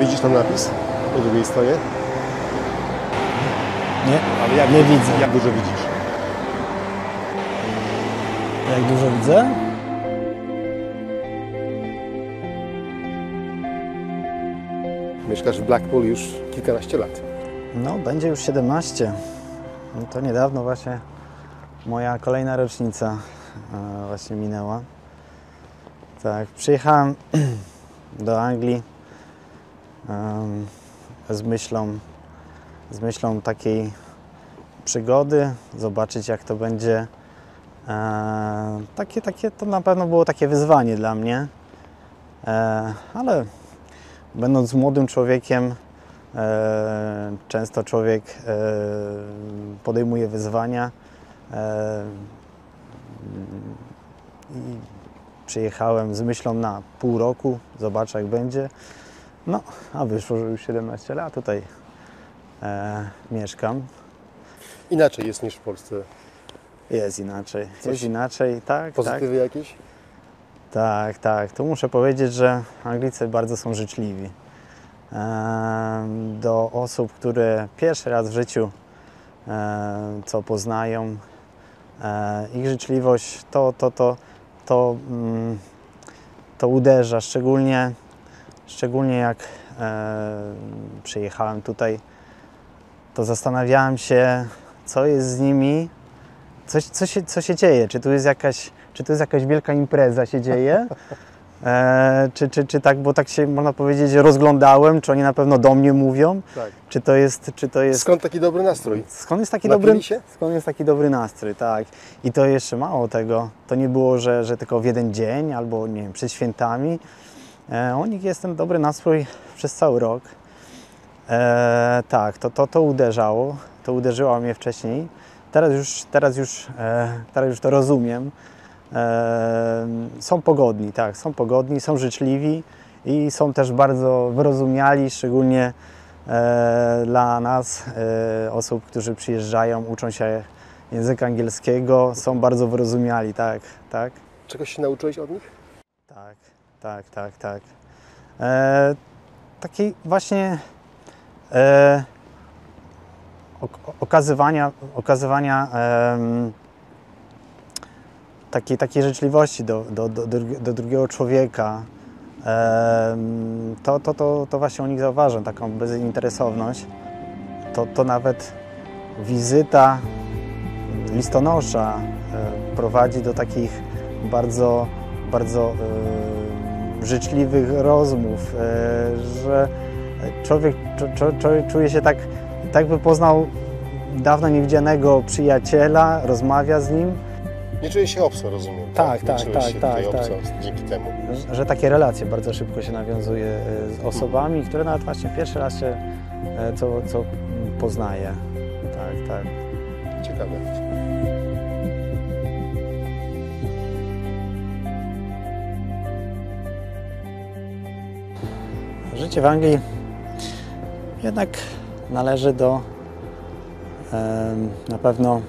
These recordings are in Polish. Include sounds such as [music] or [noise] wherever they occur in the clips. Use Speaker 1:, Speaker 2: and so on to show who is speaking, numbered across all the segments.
Speaker 1: Widzisz tam napis po drugiej stronie?
Speaker 2: Nie,
Speaker 1: Ale jak
Speaker 2: nie widzę.
Speaker 1: Jak dużo widzisz?
Speaker 2: Jak dużo widzę?
Speaker 1: Mieszkasz w Blackpool już kilkanaście lat.
Speaker 2: No, będzie już 17. No to niedawno właśnie moja kolejna rocznica e, właśnie minęła. Tak, przyjechałem [clears throat] do Anglii z myślą, z myślą takiej przygody, zobaczyć jak to będzie. E, takie, takie, to na pewno było takie wyzwanie dla mnie, e, ale będąc młodym człowiekiem, E, Często człowiek podejmuje wyzwania i przyjechałem z myślą na pół roku, zobaczę jak będzie. No, a wyszło, że już 17 lat tutaj e, mieszkam.
Speaker 1: Inaczej jest niż w Polsce.
Speaker 2: Jest inaczej,
Speaker 1: Coś
Speaker 2: jest inaczej, tak, tak.
Speaker 1: Pozytywy jakieś?
Speaker 2: Tak, tak. Tu muszę powiedzieć, że Anglicy bardzo są życzliwi em, do osób, które pierwszy raz w życiu em, co poznają. E, Ich życzliwość to, to, to, to, mm, to uderza, szczególnie, szczególnie jak e, przyjechałem tutaj, to zastanawiałem się, co jest z nimi, coś, co, się, co się dzieje, czy tu jest jakaś, czy tu jest jakaś wielka impreza się dzieje, e, czy, czy, czy tak, bo tak się można powiedzieć rozglądałem, czy oni na pewno do mnie mówią,
Speaker 1: Tak.
Speaker 2: czy to jest, czy to jest...
Speaker 1: Skąd taki dobry nastrój?
Speaker 2: Skąd jest taki
Speaker 1: Napili
Speaker 2: dobry,
Speaker 1: się?
Speaker 2: skąd jest taki dobry nastrój, tak. I to jeszcze mało tego. To nie było, że, że tylko w jeden dzień albo nie wiem, przed świętami. E, u nich jest ten dobry nastrój przez cały rok. E, tak, to, to, to uderzało. To uderzyło mnie wcześniej. Teraz już, teraz już, e, teraz już to rozumiem. E, są pogodni, tak, są pogodni, są życzliwi i są też bardzo wyrozumiali, szczególnie e, dla nas, e, osób, którzy przyjeżdżają, uczą się języka angielskiego, są bardzo wyrozumiali, tak, tak.
Speaker 1: Czegoś się nauczyłeś od nich?
Speaker 2: Tak, tak, tak, tak. E, takiej właśnie e, ok- okazywania, okazywania em, takiej, takiej życzliwości do, do, do, do, drugiego człowieka. Em, to, to, to, to właśnie u nich zauważam, taką bezinteresowność. To, to nawet wizyta listonosza e, prowadzi do takich bardzo, bardzo e, życzliwych rozmów, e, że człowiek, czu- czu- człowiek czuje się tak, tak by poznał dawno niewidzianego przyjaciela, rozmawia z nim,
Speaker 1: Nie czuję się obco, rozumiem.
Speaker 2: Tak, tak, tak, tak, tak.
Speaker 1: obco dzięki temu.
Speaker 2: że takie relacje bardzo szybko się nawiązuje e, z osobami, które nawet właśnie pierwszy raz się e, co, co poznaje. Tak, tak.
Speaker 1: Ciekawe.
Speaker 2: Życie w Anglii jednak należy do na pewno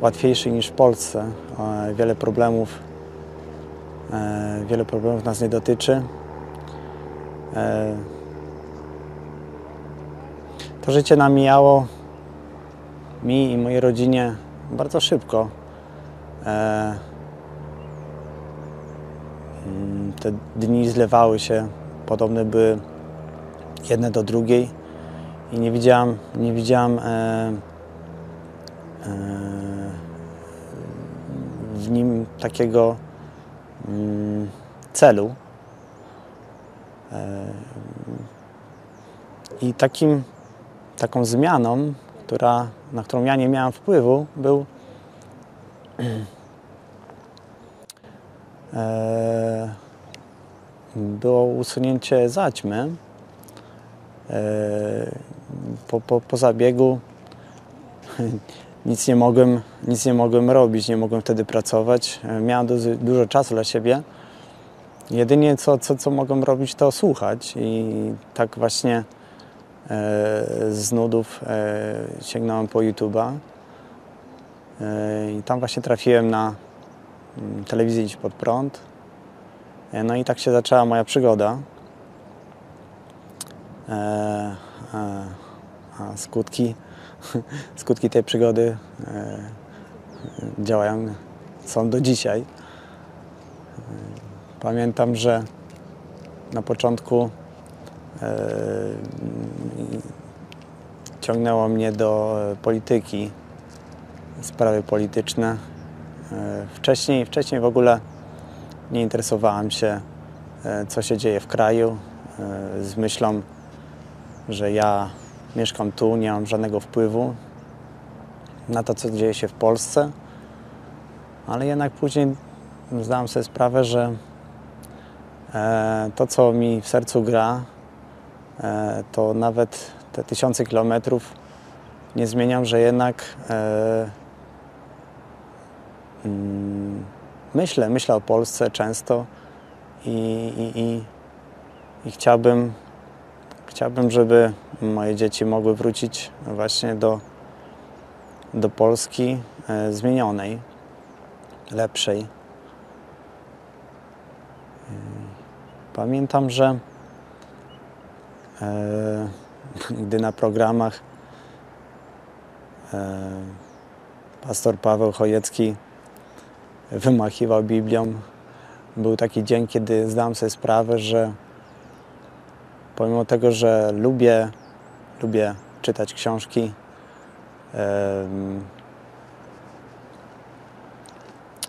Speaker 2: łatwiejszej niż w Polsce. E, Wiele problemów, e, wiele problemów nas nie dotyczy. E, To życie nam mijało mi i mojej rodzinie bardzo szybko. Mm, Te dni zlewały się podobne były jedne do drugiej i nie widziałam, nie widziałam e, e, w nim takiego mm, celu. E, I takim, taką zmianą, która, na którą ja nie miałam wpływu, był [clears throat] e, było usunięcie zaćmy. E, Po, po, po zabiegu [laughs] nic nie, mogłem, nic nie mogłem robić, nie mogłem wtedy pracować. E, Miałem dużo, czasu dla siebie. Jedynie co, co, co mogłem robić, to słuchać i tak właśnie e, z nudów sięgnąłem po YouTube'a i tam właśnie trafiłem na mm, telewizję Pod Prąd. E, No i tak się zaczęła moja przygoda. E, a, skutki, [laughs] skutki tej przygody e, działają, są do dzisiaj. Pamiętam, że na początku ciągnęło mnie do polityki, sprawy polityczne. Wcześniej, wcześniej w ogóle nie interesowałem się, e, co się dzieje w kraju, e, z myślą, że ja mieszkam tu, nie mam żadnego wpływu na to, co dzieje się w Polsce, ale jednak później zdałem sobie sprawę, że e, to, co mi w sercu gra, to nawet te tysiące kilometrów nie zmieniam, że jednak mm, myślę, myślę o Polsce często i, i, i, i chciałbym, chciałbym, żeby moje dzieci mogły wrócić właśnie do, do Polski e, zmienionej, lepszej. Pamiętam, że e, [laughs] gdy na programach e, pastor Paweł Chojecki wymachiwał Biblią, był taki dzień, kiedy zdałem sobie sprawę, że pomimo tego, że lubię, lubię czytać książki,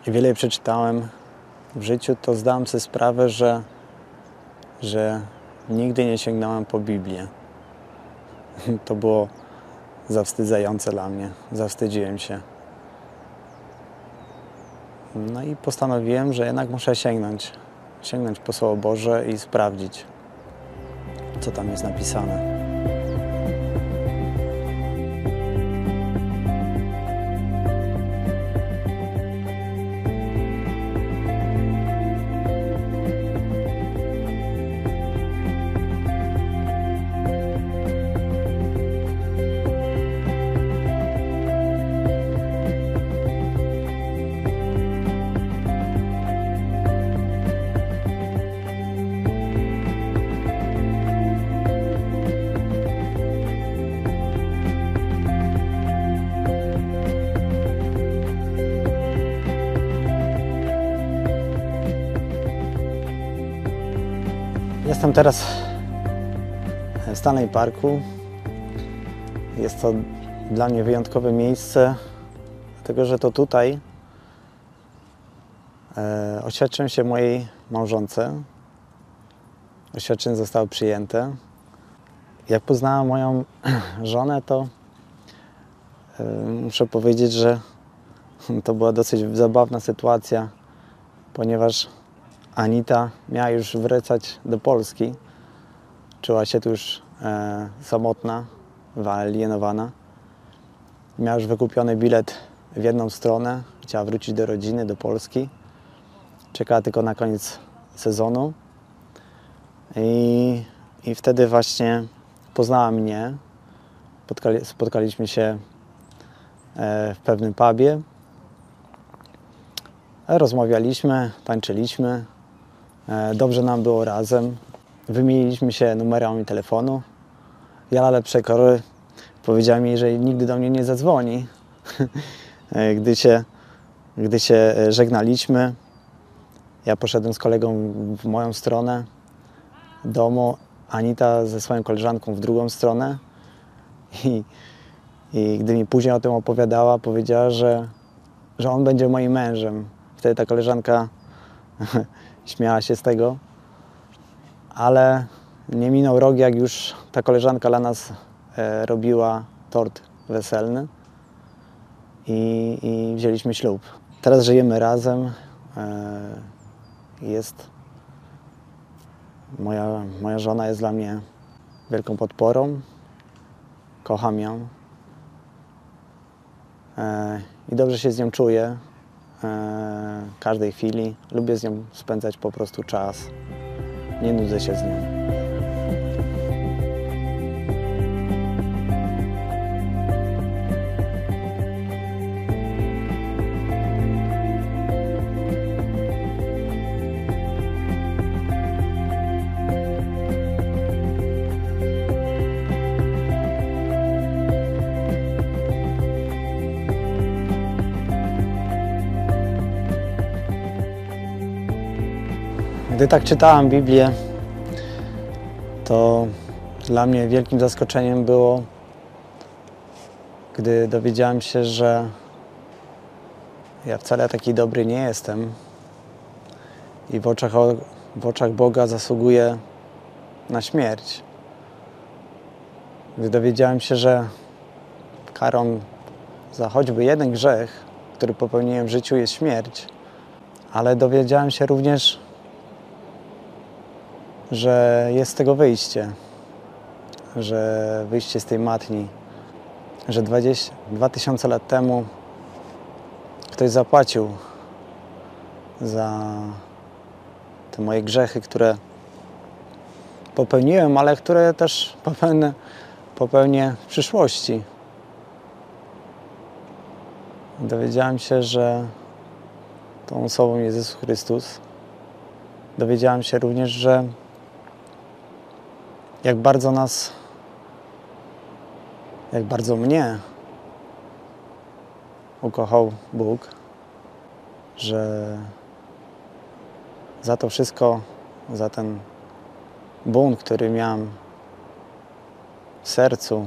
Speaker 2: i wiele przeczytałem w życiu, to zdałem sobie sprawę, że, że nigdy nie sięgnąłem po Biblię. To było zawstydzające dla mnie. Zawstydziłem się. No i postanowiłem, że jednak muszę sięgnąć. Sięgnąć po Słowo Boże i sprawdzić, co tam jest napisane. Jestem teraz w Stanley Parku. Jest to dla mnie wyjątkowe miejsce, dlatego że to tutaj e, oświadczyłem się mojej małżonce. Oświadczenie zostało przyjęte. Jak poznałam moją [clears throat] żonę, to e, muszę powiedzieć, że to była dosyć zabawna sytuacja, ponieważ Anita miała już wracać do Polski. Czuła się tu już e, samotna, wyalienowana. Miała już wykupiony bilet w jedną stronę. Chciała wrócić do rodziny, do Polski. Czekała tylko na koniec sezonu. I, i wtedy właśnie poznała mnie. Spotkali, spotkaliśmy się e, w pewnym pubie. Rozmawialiśmy, tańczyliśmy. E, Dobrze nam było razem. Wymieniliśmy się numerami telefonu. Ja lepsze kory powiedziała mi, że nigdy do mnie nie zadzwoni. [laughs] E, gdy, się, gdy się e, żegnaliśmy, ja poszedłem z kolegą w moją stronę domu, Anita ze swoją koleżanką w drugą stronę. [laughs] I, i gdy mi później o tym opowiadała, powiedziała, że, że on będzie moim mężem. Wtedy ta koleżanka [laughs] śmiała się z tego, ale nie minął rok, jak już ta koleżanka dla nas e, robiła tort weselny i, i wzięliśmy ślub. Teraz żyjemy razem. E, jest moja, moja żona jest dla mnie wielką podporą. Kocham ją. E, I dobrze się z nią czuję każdej chwili. Lubię z nią spędzać po prostu czas. Nie nudzę się z nią. Gdy tak czytałem Biblię, to dla mnie wielkim zaskoczeniem było, gdy dowiedziałem się, że ja wcale taki dobry nie jestem i w oczach, w oczach Boga zasługuję na śmierć. Gdy dowiedziałem się, że karą za choćby jeden grzech, który popełniłem w życiu, jest śmierć, ale dowiedziałem się również, że jest z tego wyjście, że wyjście z tej matni, że 20, 2000 lat temu ktoś zapłacił za te moje grzechy, które popełniłem, ale które też popełnię, popełnię w przyszłości. Dowiedziałem się, że tą osobą Jezus Chrystus. Dowiedziałem się również, że jak bardzo nas, jak bardzo mnie ukochał Bóg, że za to wszystko, za ten bunt, który miałem w sercu,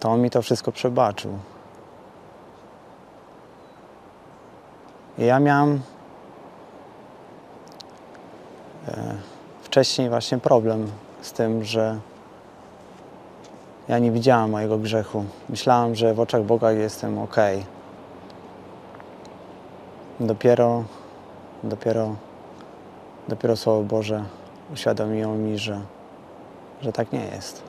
Speaker 2: to On mi to wszystko przebaczył. I ja miałem e, wcześniej właśnie problem z tym, że ja nie widziałem mojego grzechu. Myślałem, że w oczach Boga jestem ok. Dopiero, dopiero, dopiero Słowo Boże uświadomiło mi, że, że tak nie jest.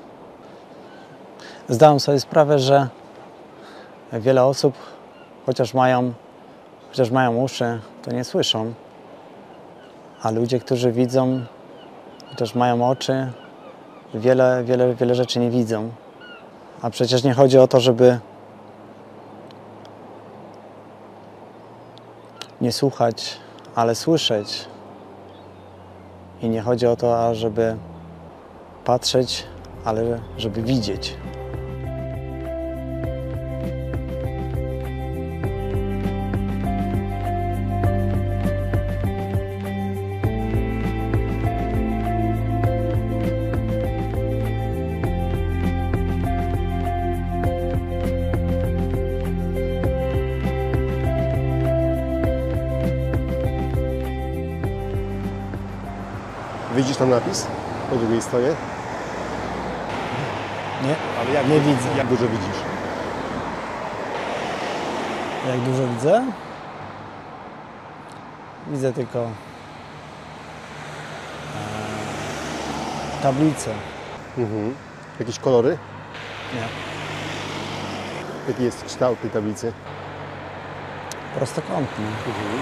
Speaker 2: Zdałem sobie sprawę, że wiele osób, chociaż mają, chociaż mają uszy, to nie słyszą. A ludzie, którzy widzą, chociaż mają oczy, wiele, wiele, wiele rzeczy nie widzą. A przecież nie chodzi o to, żeby nie słuchać, ale słyszeć. I nie chodzi o to, żeby patrzeć, ale żeby widzieć.
Speaker 1: Widzisz tam napis po drugiej stronie?
Speaker 2: Nie,
Speaker 1: Ale jak,
Speaker 2: Nie widzę.
Speaker 1: Jak dużo widzisz?
Speaker 2: jak dużo widzę? Widzę tylko e, tablicę.
Speaker 1: Mhm. Jakieś kolory?
Speaker 2: Nie.
Speaker 1: Jaki jest kształt tej tablicy?
Speaker 2: Prostokątny.
Speaker 1: Mhm.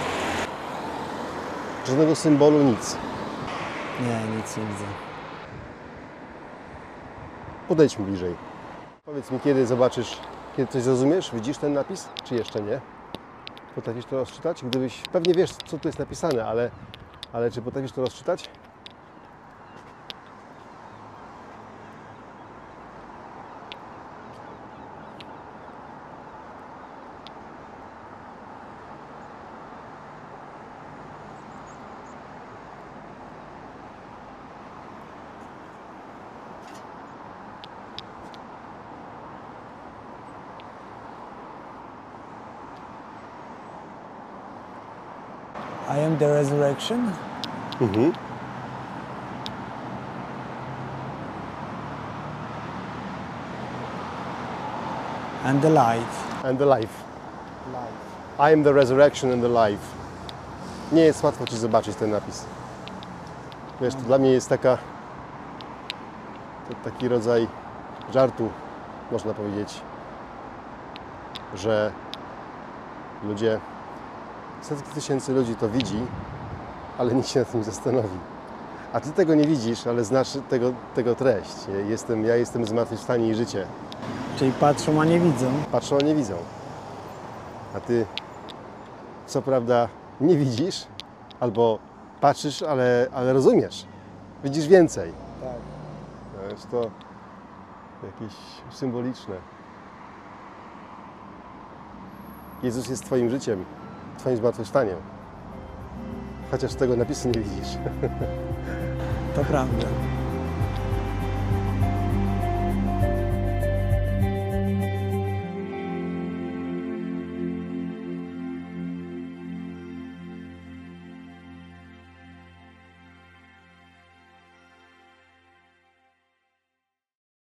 Speaker 1: Żadnego symbolu, nic.
Speaker 2: Nie, nic nie widzę.
Speaker 1: Podejdźmy bliżej. Powiedz mi, kiedy zobaczysz, kiedy coś zrozumiesz? Widzisz ten napis, czy jeszcze nie? Potrafisz to rozczytać? Gdybyś, pewnie wiesz, co tu jest napisane, ale, ale czy potrafisz to rozczytać?
Speaker 2: I am the resurrection
Speaker 1: Mhm.
Speaker 2: and the life.
Speaker 1: And the life. I am the resurrection and the life. Nie jest łatwo Ci zobaczyć ten napis. Wiesz, to dla mnie jest taka... To taki rodzaj żartu, można powiedzieć, że ludzie, setki tysięcy ludzi to widzi, ale nikt się nad tym nie zastanowi. A Ty tego nie widzisz, ale znasz tego, tego treść. Jestem, ja jestem zmartwychwstanie i życie.
Speaker 2: Czyli patrzą, a nie widzą.
Speaker 1: patrzą, a nie widzą. A ty, co prawda, nie widzisz, albo patrzysz, ale, ale rozumiesz. Widzisz więcej.
Speaker 2: Tak.
Speaker 1: No, Jest to jakieś symboliczne. Jezus jest Twoim życiem, Twoim zmartwychwstaniem. chociaż tego napisu nie widzisz.
Speaker 2: To prawda.